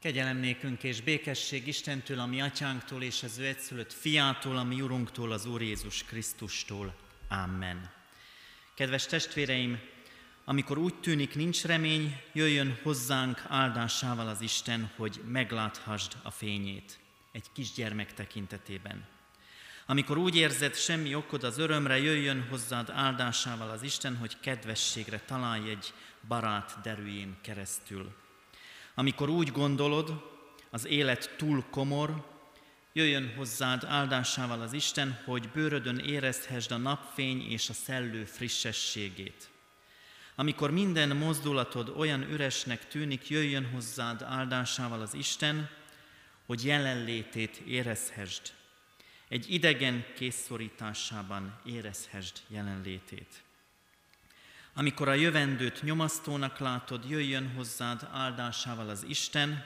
Kegyelem nékünk és békesség Istentől, a mi atyánktól és az ő egyszülött fiától, a mi urunktól, az Úr Jézus Krisztustól. Amen. Kedves testvéreim, amikor úgy tűnik nincs remény, jöjjön hozzánk áldásával az Isten, hogy megláthasd a fényét egy kisgyermek tekintetében. Amikor úgy érzed, semmi okod az örömre, jöjjön hozzád áldásával az Isten, hogy kedvességre találj egy barát derűjén keresztül. Amikor úgy gondolod, az élet túl komor, jöjjön hozzád áldásával az Isten, hogy bőrödön érezhessd a napfény és a szellő frissességét. Amikor minden mozdulatod olyan üresnek tűnik, jöjjön hozzád áldásával az Isten, hogy jelenlétét érezhessd. Egy idegen készszorításában érezhessd jelenlétét. Amikor a jövendőt nyomasztónak látod, jöjjön hozzád áldásával az Isten,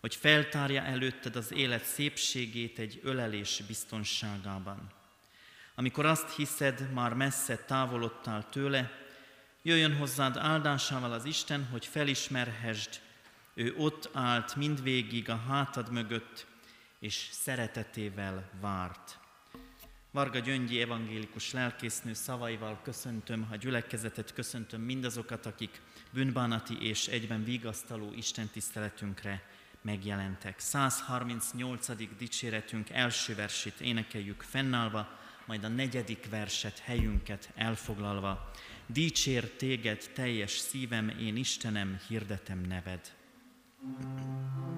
hogy feltárja előtted az élet szépségét egy ölelés biztonságában. Amikor azt hiszed, már messze távolodtál tőle, jöjjön hozzád áldásával az Isten, hogy felismerhesd, ő ott állt mindvégig a hátad mögött, és szeretetével várt. Varga Gyöngyi evangélikus lelkésznő szavaival köszöntöm a gyülekezetet, köszöntöm mindazokat, akik bűnbánati és egyben vigasztaló Isten tiszteletünkre megjelentek. 138. dicséretünk első versét énekeljük fennállva, majd a negyedik verset helyünket elfoglalva. Dicsér téged teljes szívem, én Istenem, hirdetem neved. thank you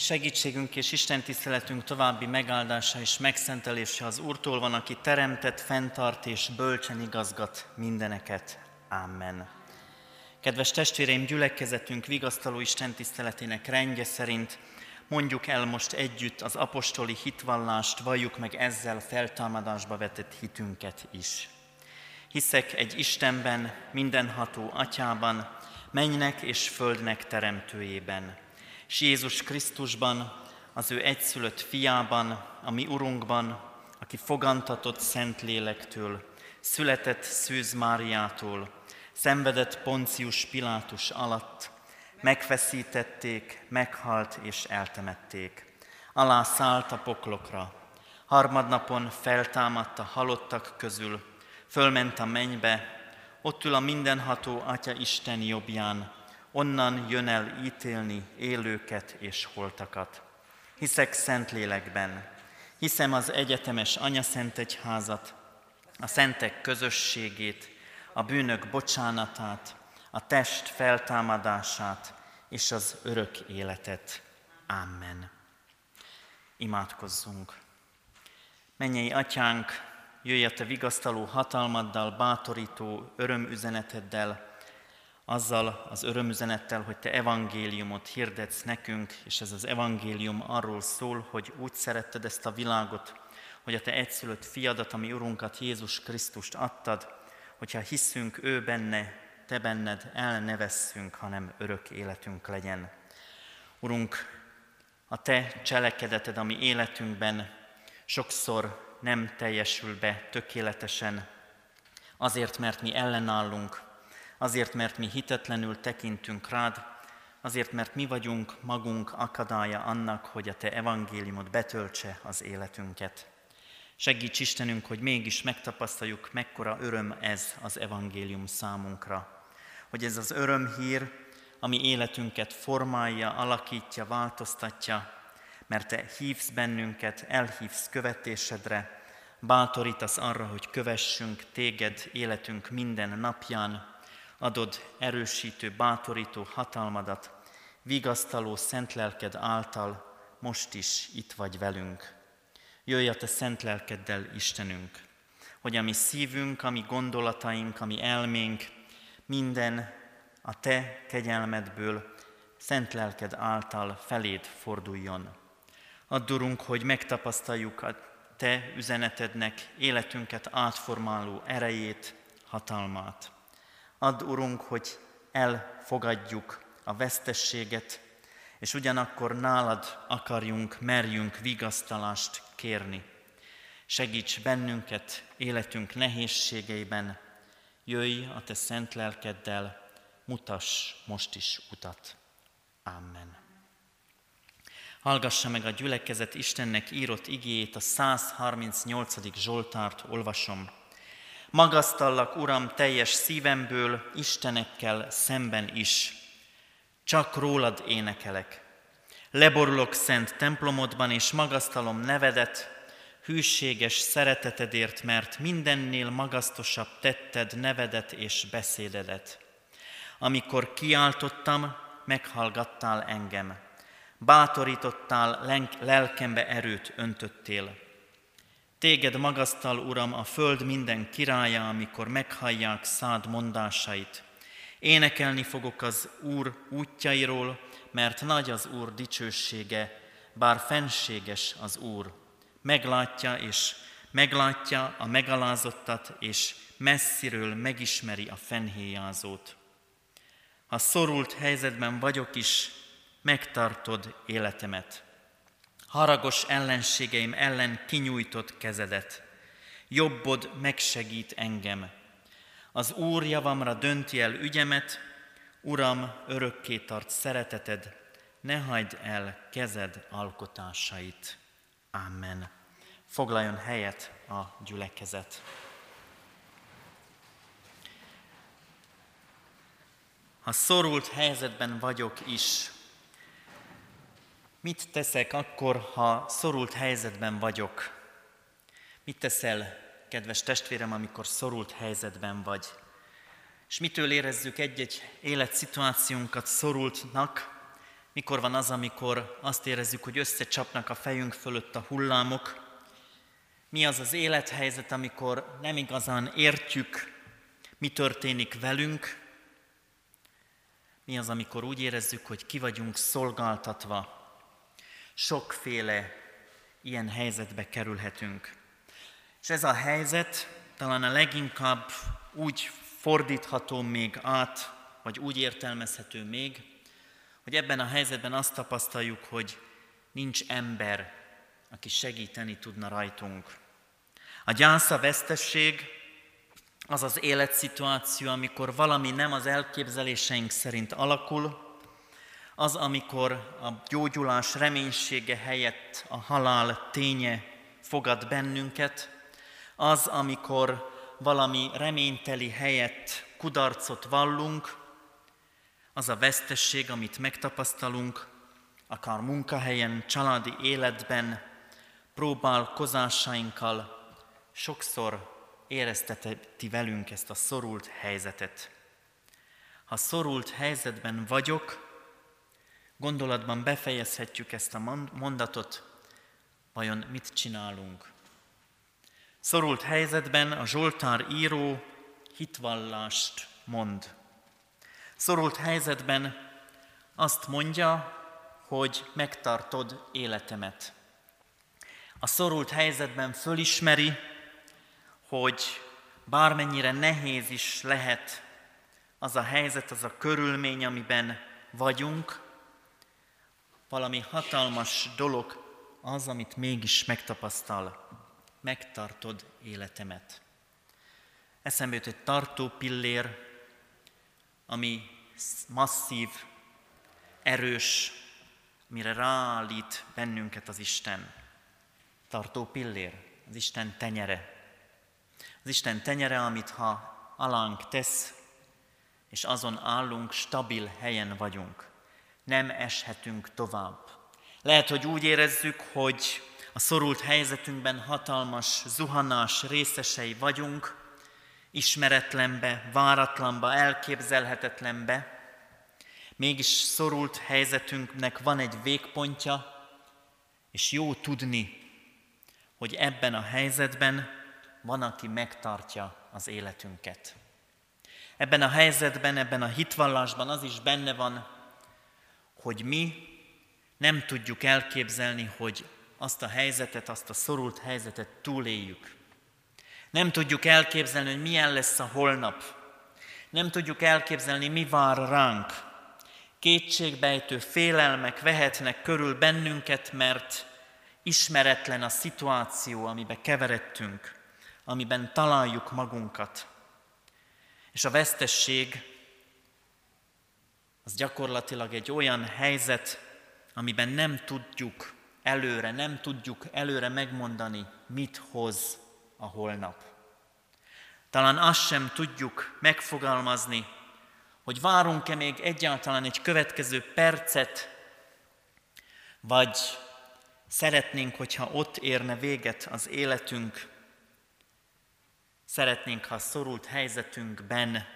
segítségünk és Isten tiszteletünk további megáldása és megszentelése az Úrtól van, aki teremtett, fenntart és bölcsen igazgat mindeneket. Amen. Kedves testvéreim, gyülekezetünk vigasztaló Isten tiszteletének rendje szerint mondjuk el most együtt az apostoli hitvallást, valljuk meg ezzel feltámadásba vetett hitünket is. Hiszek egy Istenben, mindenható atyában, mennynek és földnek teremtőjében, és Jézus Krisztusban, az ő egyszülött fiában, a mi Urunkban, aki fogantatott Szent Lélektől, született Szűz Máriától, szenvedett Poncius Pilátus alatt, megfeszítették, meghalt és eltemették. Alá szállt a poklokra, harmadnapon feltámadt a halottak közül, fölment a mennybe, ott ül a mindenható Atya Isten jobbján, onnan jön el ítélni élőket és holtakat. Hiszek Szentlélekben, hiszem az egyetemes Anya Szent Egyházat, a szentek közösségét, a bűnök bocsánatát, a test feltámadását és az örök életet. Amen. Imádkozzunk. Mennyei atyánk, jöjj a te vigasztaló hatalmaddal, bátorító örömüzeneteddel, azzal az örömüzenettel, hogy te evangéliumot hirdetsz nekünk, és ez az evangélium arról szól, hogy úgy szeretted ezt a világot, hogy a te egyszülött fiadat, ami Urunkat Jézus Krisztust adtad, hogyha hiszünk ő benne, te benned, el ne vesszünk, hanem örök életünk legyen. Urunk, a te cselekedeted, ami életünkben sokszor nem teljesül be tökéletesen, azért, mert mi ellenállunk, azért, mert mi hitetlenül tekintünk rád, azért, mert mi vagyunk magunk akadálya annak, hogy a Te evangéliumot betöltse az életünket. Segíts Istenünk, hogy mégis megtapasztaljuk, mekkora öröm ez az evangélium számunkra. Hogy ez az örömhír, ami életünket formálja, alakítja, változtatja, mert Te hívsz bennünket, elhívsz követésedre, bátorítasz arra, hogy kövessünk Téged életünk minden napján, adod erősítő, bátorító hatalmadat, vigasztaló szent lelked által most is itt vagy velünk. Jöjj a Te szent lelkeddel, Istenünk, hogy a mi szívünk, a mi gondolataink, a mi elménk, minden a Te kegyelmedből, szent lelked által feléd forduljon. Add, Urunk, hogy megtapasztaljuk a Te üzenetednek életünket átformáló erejét, hatalmát. Add, Urunk, hogy elfogadjuk a vesztességet, és ugyanakkor nálad akarjunk, merjünk vigasztalást kérni. Segíts bennünket életünk nehézségeiben, jöjj a Te szent lelkeddel, mutass most is utat. Amen. Hallgassa meg a gyülekezet Istennek írott igéjét, a 138. Zsoltárt olvasom. Magasztallak, Uram, teljes szívemből, Istenekkel szemben is. Csak rólad énekelek. Leborulok szent templomodban, és magasztalom nevedet, hűséges szeretetedért, mert mindennél magasztosabb tetted nevedet és beszédedet. Amikor kiáltottam, meghallgattál engem bátorítottál, lelkembe erőt öntöttél. Téged magasztal, Uram, a föld minden királya, amikor meghallják szád mondásait. Énekelni fogok az Úr útjairól, mert nagy az Úr dicsősége, bár fenséges az Úr. Meglátja és meglátja a megalázottat, és messziről megismeri a fenhéjázót. Ha szorult helyzetben vagyok is, megtartod életemet. Haragos ellenségeim ellen kinyújtott kezedet, jobbod megsegít engem. Az Úr javamra dönti el ügyemet, Uram, örökké tart szereteted, ne hagyd el kezed alkotásait. Amen. Foglaljon helyet a gyülekezet. Ha szorult helyzetben vagyok is, Mit teszek akkor, ha szorult helyzetben vagyok? Mit teszel, kedves testvérem, amikor szorult helyzetben vagy? És mitől érezzük egy-egy életszituációnkat szorultnak, Mikor van az, amikor azt érezzük, hogy összecsapnak a fejünk fölött a hullámok? Mi az az élethelyzet, amikor nem igazán értjük, mi történik velünk? Mi az, amikor úgy érezzük, hogy ki vagyunk szolgáltatva? Sokféle ilyen helyzetbe kerülhetünk. És ez a helyzet talán a leginkább úgy fordítható még át, vagy úgy értelmezhető még, hogy ebben a helyzetben azt tapasztaljuk, hogy nincs ember, aki segíteni tudna rajtunk. A gyász, a vesztesség az az életszituáció, amikor valami nem az elképzeléseink szerint alakul, az, amikor a gyógyulás reménysége helyett a halál ténye fogad bennünket, az, amikor valami reményteli helyett kudarcot vallunk, az a vesztesség, amit megtapasztalunk, akár munkahelyen, családi életben, próbálkozásainkkal, sokszor érezteti velünk ezt a szorult helyzetet. Ha szorult helyzetben vagyok, gondolatban befejezhetjük ezt a mondatot, vajon mit csinálunk? Szorult helyzetben a Zsoltár író hitvallást mond. Szorult helyzetben azt mondja, hogy megtartod életemet. A szorult helyzetben fölismeri, hogy bármennyire nehéz is lehet az a helyzet, az a körülmény, amiben vagyunk, valami hatalmas dolog az, amit mégis megtapasztal. Megtartod életemet. Eszembe jut egy tartó pillér, ami masszív, erős, mire ráállít bennünket az Isten. Tartó pillér, az Isten tenyere. Az Isten tenyere, amit ha alánk tesz, és azon állunk, stabil helyen vagyunk. Nem eshetünk tovább. Lehet, hogy úgy érezzük, hogy a szorult helyzetünkben hatalmas zuhanás részesei vagyunk, ismeretlenbe, váratlanba, elképzelhetetlenbe, mégis szorult helyzetünknek van egy végpontja, és jó tudni, hogy ebben a helyzetben van, aki megtartja az életünket. Ebben a helyzetben, ebben a hitvallásban az is benne van, hogy mi nem tudjuk elképzelni, hogy azt a helyzetet, azt a szorult helyzetet túléljük. Nem tudjuk elképzelni, hogy milyen lesz a holnap. Nem tudjuk elképzelni, mi vár ránk. Kétségbejtő félelmek vehetnek körül bennünket, mert ismeretlen a szituáció, amiben keveredtünk amiben találjuk magunkat. És a vesztesség az gyakorlatilag egy olyan helyzet, amiben nem tudjuk előre, nem tudjuk előre megmondani, mit hoz a holnap. Talán azt sem tudjuk megfogalmazni, hogy várunk-e még egyáltalán egy következő percet, vagy szeretnénk, hogyha ott érne véget az életünk, Szeretnénk, ha szorult helyzetünkben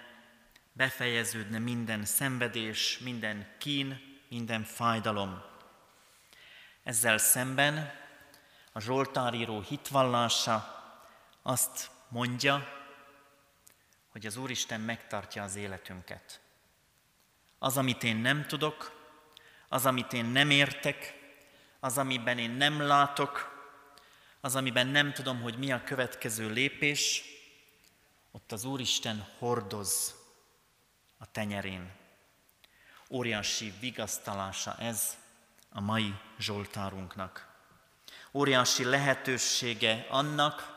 befejeződne minden szenvedés, minden kín, minden fájdalom. Ezzel szemben a Zsoltáríró hitvallása azt mondja, hogy az Úristen megtartja az életünket. Az, amit én nem tudok, az, amit én nem értek, az, amiben én nem látok, az, amiben nem tudom, hogy mi a következő lépés, ott az Úristen hordoz a tenyerén. Óriási vigasztalása ez a mai Zsoltárunknak. Óriási lehetősége annak,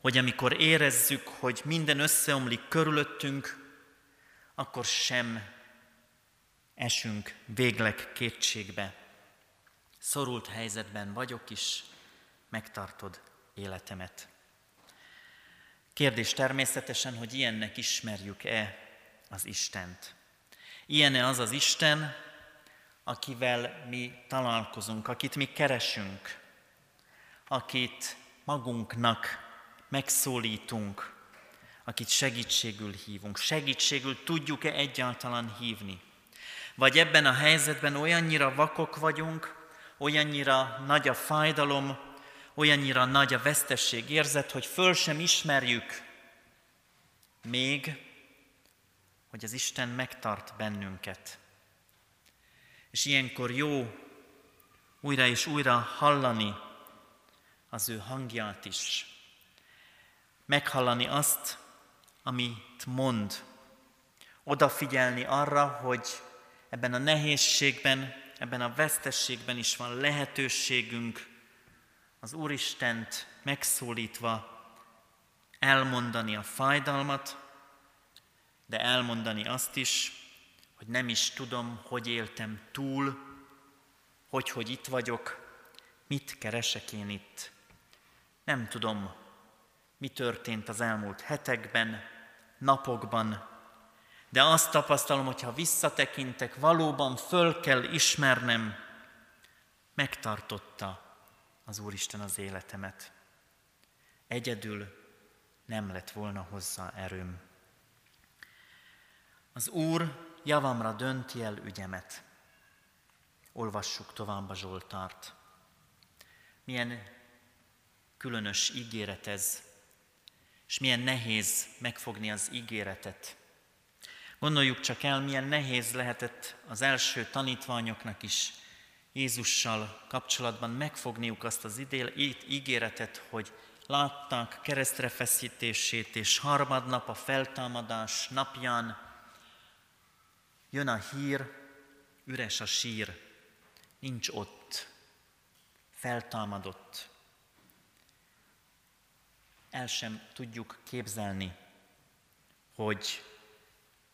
hogy amikor érezzük, hogy minden összeomlik körülöttünk, akkor sem esünk végleg kétségbe. Szorult helyzetben vagyok is, megtartod életemet. Kérdés természetesen, hogy ilyennek ismerjük-e az Istent. Ilyen-e az az Isten, akivel mi találkozunk, akit mi keresünk, akit magunknak megszólítunk, akit segítségül hívunk. Segítségül tudjuk-e egyáltalán hívni? Vagy ebben a helyzetben olyannyira vakok vagyunk, olyannyira nagy a fájdalom, olyannyira nagy a vesztesség érzet, hogy föl sem ismerjük még, hogy az Isten megtart bennünket. És ilyenkor jó újra és újra hallani az ő hangját is. Meghallani azt, amit mond. Odafigyelni arra, hogy ebben a nehézségben, ebben a vesztességben is van lehetőségünk az Úristent megszólítva elmondani a fájdalmat, de elmondani azt is, hogy nem is tudom, hogy éltem túl, hogy, hogy itt vagyok, mit keresek én itt. Nem tudom, mi történt az elmúlt hetekben, napokban, de azt tapasztalom, hogy ha visszatekintek, valóban föl kell ismernem, megtartotta az Úristen az életemet. Egyedül nem lett volna hozzá erőm. Az Úr javamra dönti el ügyemet. Olvassuk tovább a Zsoltárt. Milyen különös ígéret ez, és milyen nehéz megfogni az ígéretet. Gondoljuk csak el, milyen nehéz lehetett az első tanítványoknak is Jézussal kapcsolatban megfogniuk azt az idél, ígéretet, hogy látták keresztre feszítését, és harmadnap a feltámadás napján jön a hír, üres a sír, nincs ott, feltámadott. El sem tudjuk képzelni, hogy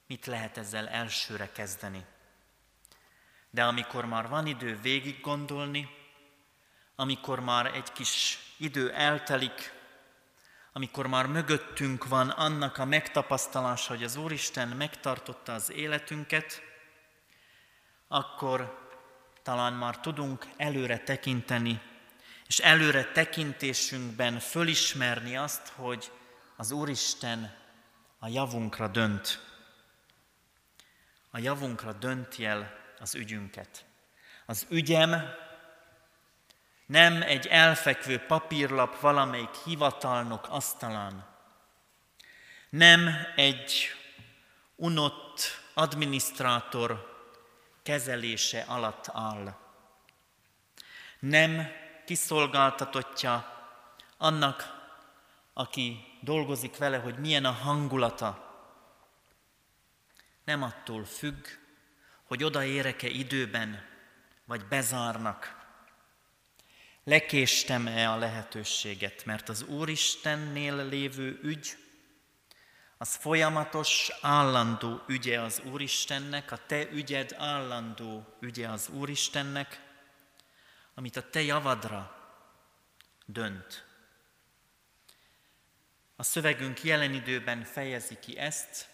mit lehet ezzel elsőre kezdeni. De amikor már van idő végig gondolni, amikor már egy kis idő eltelik, amikor már mögöttünk van annak a megtapasztalása, hogy az Úristen megtartotta az életünket, akkor talán már tudunk előre tekinteni, és előre tekintésünkben fölismerni azt, hogy az Úristen a javunkra dönt. A javunkra dönti el az ügyünket. Az ügyem nem egy elfekvő papírlap valamelyik hivatalnok asztalán, nem egy unott adminisztrátor kezelése alatt áll. Nem kiszolgáltatottja annak, aki dolgozik vele, hogy milyen a hangulata. Nem attól függ, hogy odaérek-e időben, vagy bezárnak. Lekéstem-e a lehetőséget, mert az Úristennél lévő ügy, az folyamatos, állandó ügye az Úristennek, a te ügyed állandó ügye az Úristennek, amit a te javadra dönt. A szövegünk jelen időben fejezi ki ezt,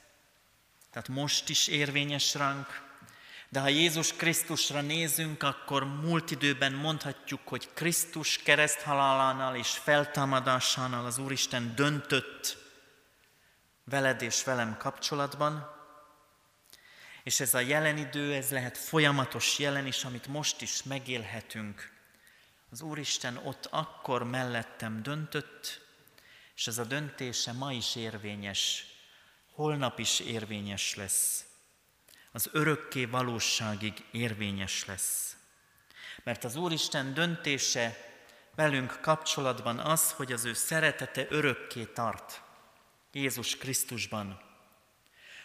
tehát most is érvényes ránk, de ha Jézus Krisztusra nézünk, akkor múlt időben mondhatjuk, hogy Krisztus kereszthalálánál és feltámadásánál az Úristen döntött veled és velem kapcsolatban, és ez a jelen idő, ez lehet folyamatos jelen is, amit most is megélhetünk. Az Úristen ott akkor mellettem döntött, és ez a döntése ma is érvényes, holnap is érvényes lesz az örökké valóságig érvényes lesz. Mert az Úristen döntése velünk kapcsolatban az, hogy az ő szeretete örökké tart Jézus Krisztusban.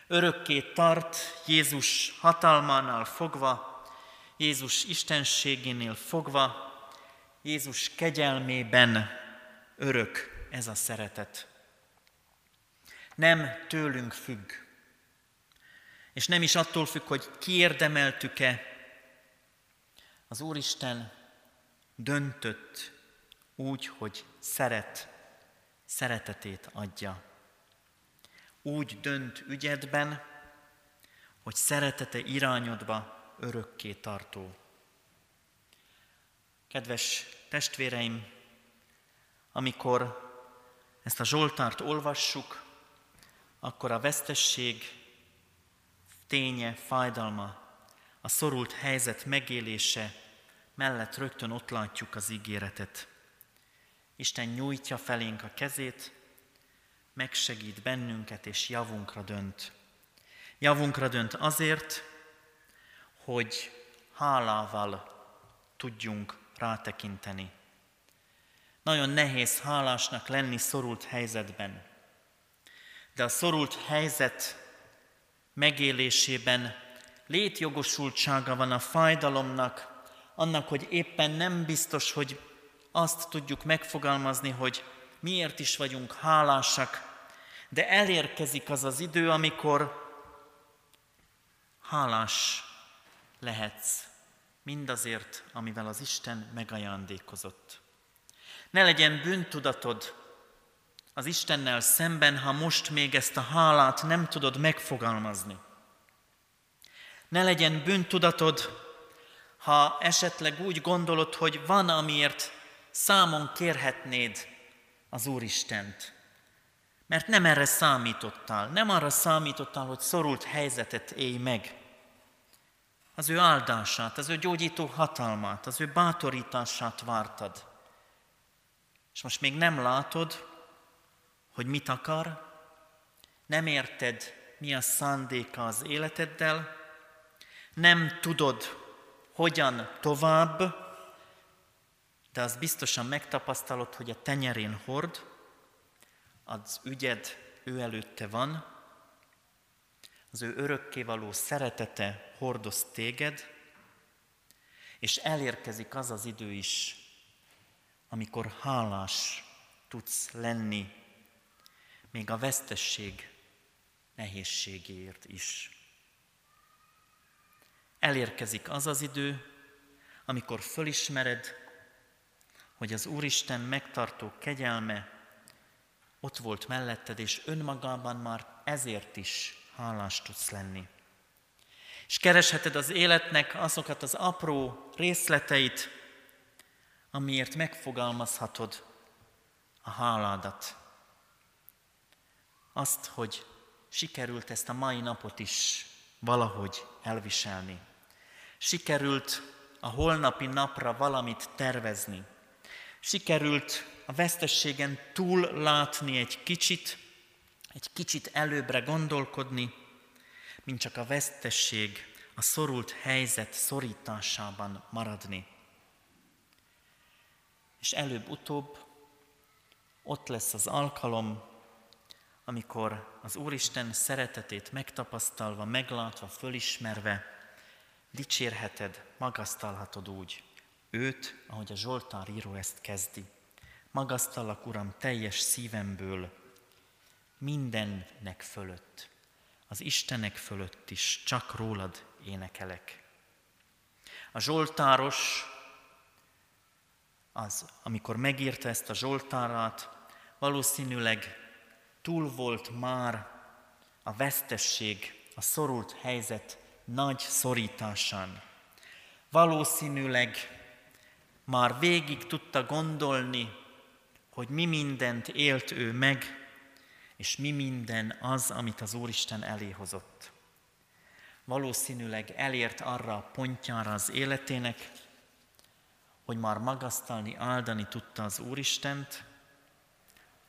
Örökké tart Jézus hatalmánál fogva, Jézus istenségénél fogva, Jézus kegyelmében örök ez a szeretet. Nem tőlünk függ, és nem is attól függ, hogy kiérdemeltük-e, az Úristen döntött úgy, hogy szeret, szeretetét adja. Úgy dönt ügyedben, hogy szeretete irányodba örökké tartó. Kedves testvéreim, amikor ezt a Zsoltárt olvassuk, akkor a vesztesség ténye, fájdalma a szorult helyzet megélése mellett rögtön ott látjuk az ígéretet. Isten nyújtja felénk a kezét, megsegít bennünket és javunkra dönt. Javunkra dönt azért, hogy hálával tudjunk rátekinteni. Nagyon nehéz hálásnak lenni szorult helyzetben. De a szorult helyzet megélésében létjogosultsága van a fájdalomnak, annak, hogy éppen nem biztos, hogy azt tudjuk megfogalmazni, hogy miért is vagyunk hálásak, de elérkezik az az idő, amikor hálás lehetsz mindazért, amivel az Isten megajándékozott. Ne legyen bűntudatod az Istennel szemben, ha most még ezt a hálát nem tudod megfogalmazni. Ne legyen bűntudatod, ha esetleg úgy gondolod, hogy van, amiért számon kérhetnéd az Úristent. Mert nem erre számítottál, nem arra számítottál, hogy szorult helyzetet élj meg. Az ő áldását, az ő gyógyító hatalmát, az ő bátorítását vártad. És most még nem látod, hogy mit akar, nem érted, mi a szándéka az életeddel, nem tudod, hogyan tovább, de az biztosan megtapasztalod, hogy a tenyerén hord, az ügyed ő előtte van, az ő örökkévaló szeretete hordoz téged, és elérkezik az az idő is, amikor hálás tudsz lenni, még a vesztesség nehézségéért is. Elérkezik az az idő, amikor fölismered, hogy az Úristen megtartó kegyelme ott volt melletted, és önmagában már ezért is hálás tudsz lenni. És keresheted az életnek azokat az apró részleteit, amiért megfogalmazhatod a háládat. Azt, hogy sikerült ezt a mai napot is valahogy elviselni. Sikerült a holnapi napra valamit tervezni. Sikerült a vesztességen túl látni egy kicsit, egy kicsit előbbre gondolkodni, mint csak a vesztesség, a szorult helyzet szorításában maradni. És előbb-utóbb ott lesz az alkalom, amikor az Úristen szeretetét megtapasztalva, meglátva, fölismerve, dicsérheted, magasztalhatod úgy őt, ahogy a Zsoltár író ezt kezdi. Magasztallak, Uram, teljes szívemből, mindennek fölött, az Istenek fölött is, csak rólad énekelek. A Zsoltáros, az, amikor megírta ezt a Zsoltárát, valószínűleg túl volt már a vesztesség, a szorult helyzet nagy szorításán. Valószínűleg már végig tudta gondolni, hogy mi mindent élt ő meg, és mi minden az, amit az Úristen elé hozott. Valószínűleg elért arra a pontjára az életének, hogy már magasztalni, áldani tudta az Úristent,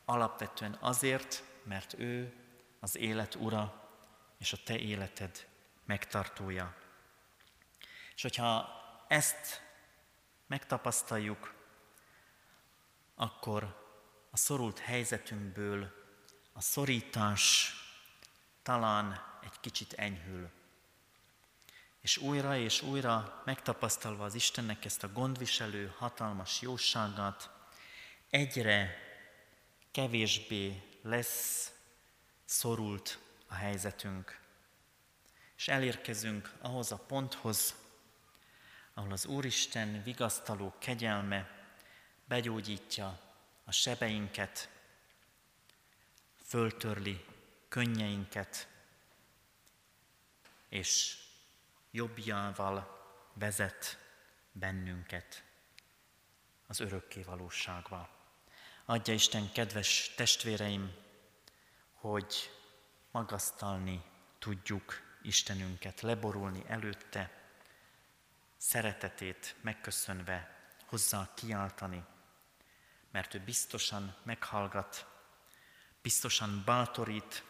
alapvetően azért, mert ő az élet ura, és a te életed megtartója. És hogyha ezt megtapasztaljuk, akkor a szorult helyzetünkből a szorítás talán egy kicsit enyhül. És újra és újra megtapasztalva az Istennek ezt a gondviselő, hatalmas jóságát, egyre kevésbé lesz szorult a helyzetünk. És elérkezünk ahhoz a ponthoz, ahol az Úristen vigasztaló kegyelme begyógyítja a sebeinket, föltörli könnyeinket, és jobbjával vezet bennünket az örökké valóságba. Adja Isten, kedves testvéreim, hogy magasztalni tudjuk Istenünket, leborulni előtte, szeretetét megköszönve hozzá kiáltani, mert ő biztosan meghallgat, biztosan bátorít,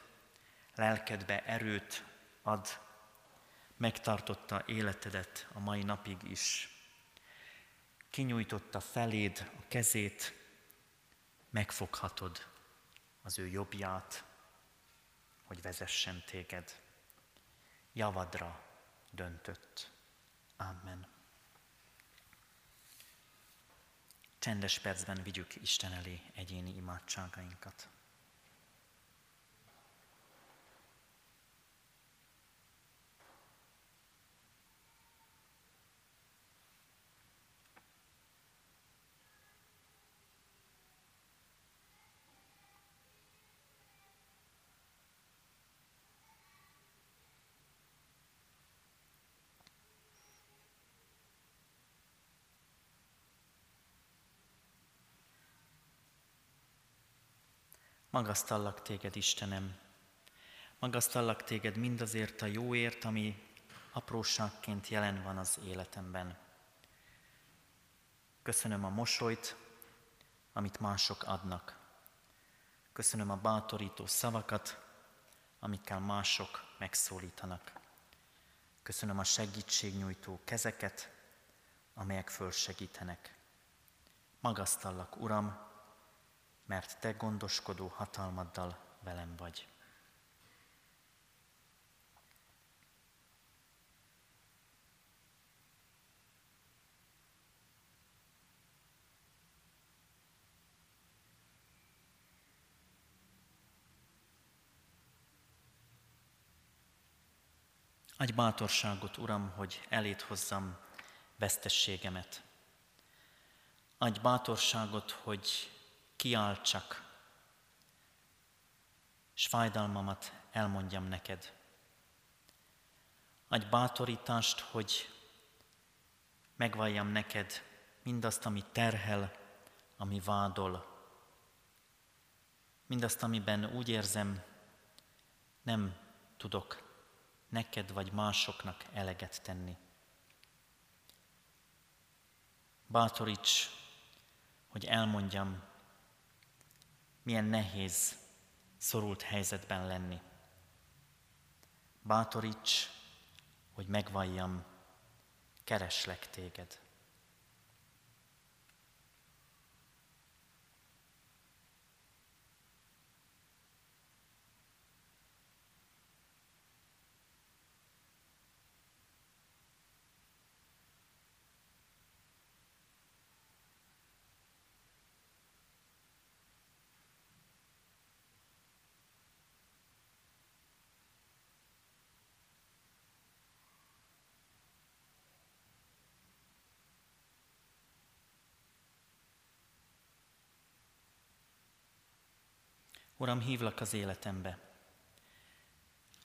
lelkedbe erőt ad, megtartotta életedet a mai napig is. Kinyújtotta feléd a kezét, megfoghatod az ő jobbját, hogy vezessen téged. Javadra döntött. Amen. Csendes percben vigyük Isten elé egyéni imádságainkat. Magasztallak téged, Istenem. Magasztallak téged mindazért a jóért, ami apróságként jelen van az életemben. Köszönöm a mosolyt, amit mások adnak. Köszönöm a bátorító szavakat, amikkel mások megszólítanak. Köszönöm a segítségnyújtó kezeket, amelyek fölsegítenek. Magasztallak, Uram, mert te gondoskodó hatalmaddal velem vagy. Adj bátorságot, Uram, hogy elét hozzam vesztességemet. Adj bátorságot, hogy kiáltsak, és fájdalmamat elmondjam neked. Adj bátorítást, hogy megvalljam neked mindazt, ami terhel, ami vádol, mindazt, amiben úgy érzem, nem tudok neked vagy másoknak eleget tenni. Bátoríts, hogy elmondjam, milyen nehéz, szorult helyzetben lenni. Bátoríts, hogy megvalljam, kereslek téged. Uram, hívlak az életembe.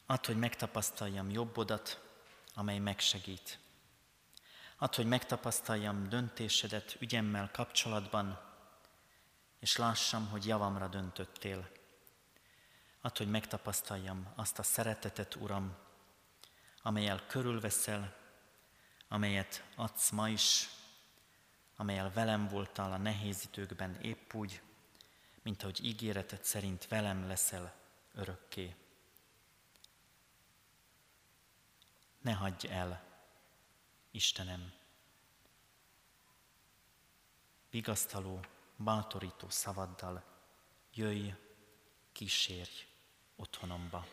Add, hogy megtapasztaljam jobbodat, amely megsegít. Add, hogy megtapasztaljam döntésedet ügyemmel kapcsolatban, és lássam, hogy javamra döntöttél. Add, hogy megtapasztaljam azt a szeretetet, Uram, amelyel körülveszel, amelyet adsz ma is, amelyel velem voltál a nehéz időkben épp úgy, mint ahogy ígéretet szerint velem leszel örökké. Ne hagyj el, Istenem! Vigasztaló, bátorító szavaddal jöjj, kísérj otthonomba.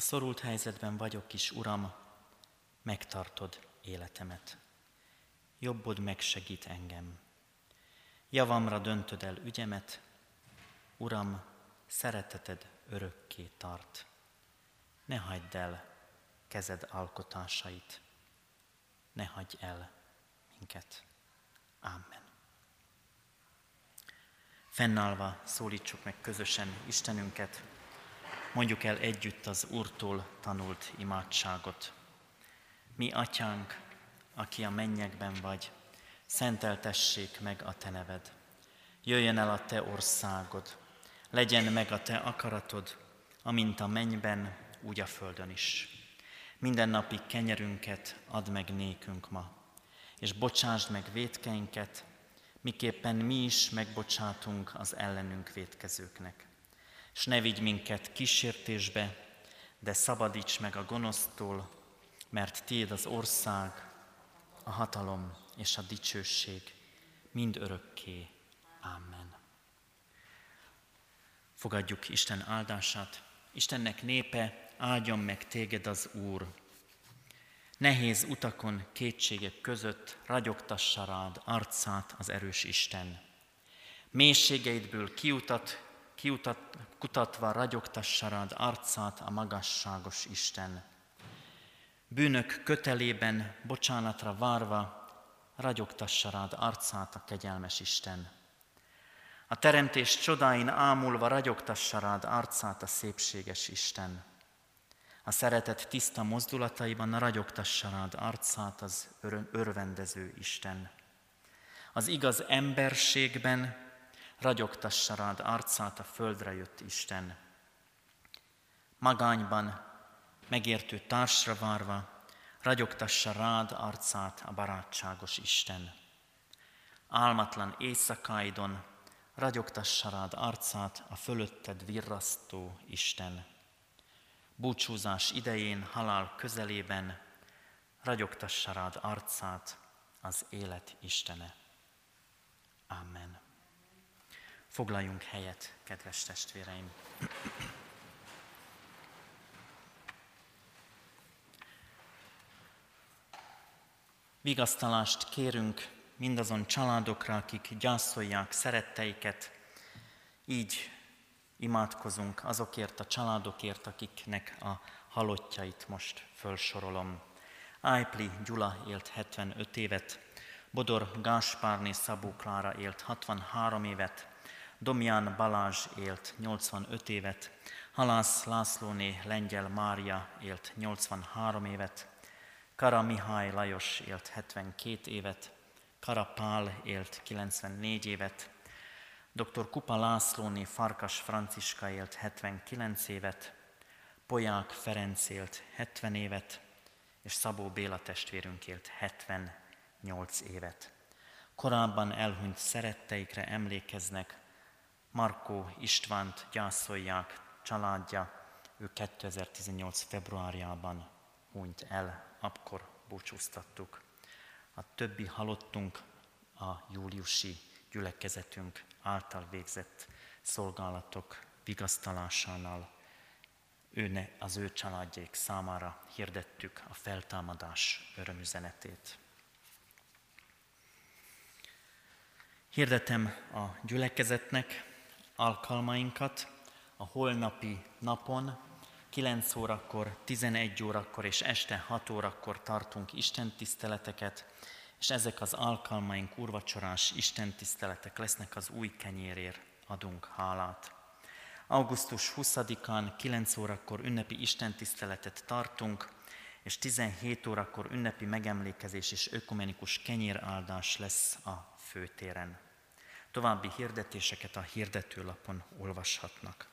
Ha szorult helyzetben vagyok is, Uram, megtartod életemet. Jobbod megsegít engem. Javamra döntöd el ügyemet, Uram, szereteted örökké tart. Ne hagyd el, kezed alkotásait. Ne hagyj el minket. Amen. Fennállva szólítsuk meg közösen Istenünket, mondjuk el együtt az Úrtól tanult imádságot. Mi, Atyánk, aki a mennyekben vagy, szenteltessék meg a Te neved. Jöjjön el a Te országod, legyen meg a Te akaratod, amint a mennyben, úgy a földön is. Minden napi kenyerünket add meg nékünk ma, és bocsásd meg vétkeinket, miképpen mi is megbocsátunk az ellenünk vétkezőknek. És ne vigy minket kísértésbe, de szabadíts meg a gonosztól, mert Tiéd az ország, a hatalom és a dicsőség mind örökké. Amen. Fogadjuk Isten áldását. Istennek népe, áldjon meg téged az Úr. Nehéz utakon, kétségek között ragyogtassa rád arcát az erős Isten. Mélységeidből kiutat, kiutat, kutatva ragyogtassa arcát a magasságos Isten. Bűnök kötelében, bocsánatra várva, ragyogtassa rád arcát a kegyelmes Isten. A teremtés csodáin ámulva ragyogtassa rád arcát a szépséges Isten. A szeretet tiszta mozdulataiban ragyogtassa rád arcát az örvendező Isten. Az igaz emberségben ragyogtassa rád arcát a földre jött Isten. Magányban, megértő társra várva, ragyogtassa rád arcát a barátságos Isten. Álmatlan éjszakáidon ragyogtassa rád arcát a fölötted virrasztó Isten. Búcsúzás idején, halál közelében ragyogtassa rád arcát az élet Istene. Amen. Foglaljunk helyet, kedves testvéreim! Vigasztalást kérünk mindazon családokra, akik gyászolják szeretteiket. Így imádkozunk azokért a családokért, akiknek a halottjait most felsorolom. Ájpli Gyula élt 75 évet, Bodor Gáspárné Szabó Klára élt 63 évet, Domján Balázs élt 85 évet, Halász Lászlóné Lengyel Mária élt 83 évet, Kara Mihály Lajos élt 72 évet, Kara Pál élt 94 évet, dr. Kupa Lászlóné Farkas Franciska élt 79 évet, Poják Ferenc élt 70 évet, és Szabó Béla testvérünk élt 78 évet. Korábban elhunyt szeretteikre emlékeznek, Markó Istvánt gyászolják, családja, ő 2018. februárjában hunyt el akkor búcsúztattuk. A többi halottunk a júliusi gyülekezetünk által végzett szolgálatok vigasztalásánál ő ne, az ő családjék számára hirdettük a feltámadás örömüzenetét. Hirdetem a gyülekezetnek alkalmainkat a holnapi napon 9 órakor, 11 órakor és este 6 órakor tartunk Isten tiszteleteket, és ezek az alkalmaink urvacsorás Isten tiszteletek lesznek az új kenyérér, adunk hálát. Augusztus 20-án 9 órakor ünnepi Isten tiszteletet tartunk, és 17 órakor ünnepi megemlékezés és ökumenikus kenyéráldás lesz a főtéren. További hirdetéseket a hirdetőlapon olvashatnak.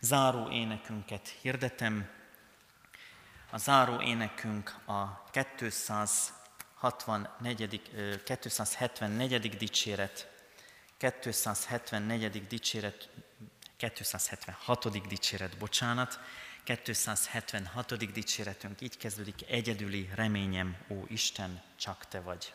Záró énekünket hirdetem. A záró énekünk a 264, 274. dicséret, 274. dicséret, 276. dicséret, bocsánat, 276. dicséretünk így kezdődik, egyedüli reményem, ó Isten, csak Te vagy.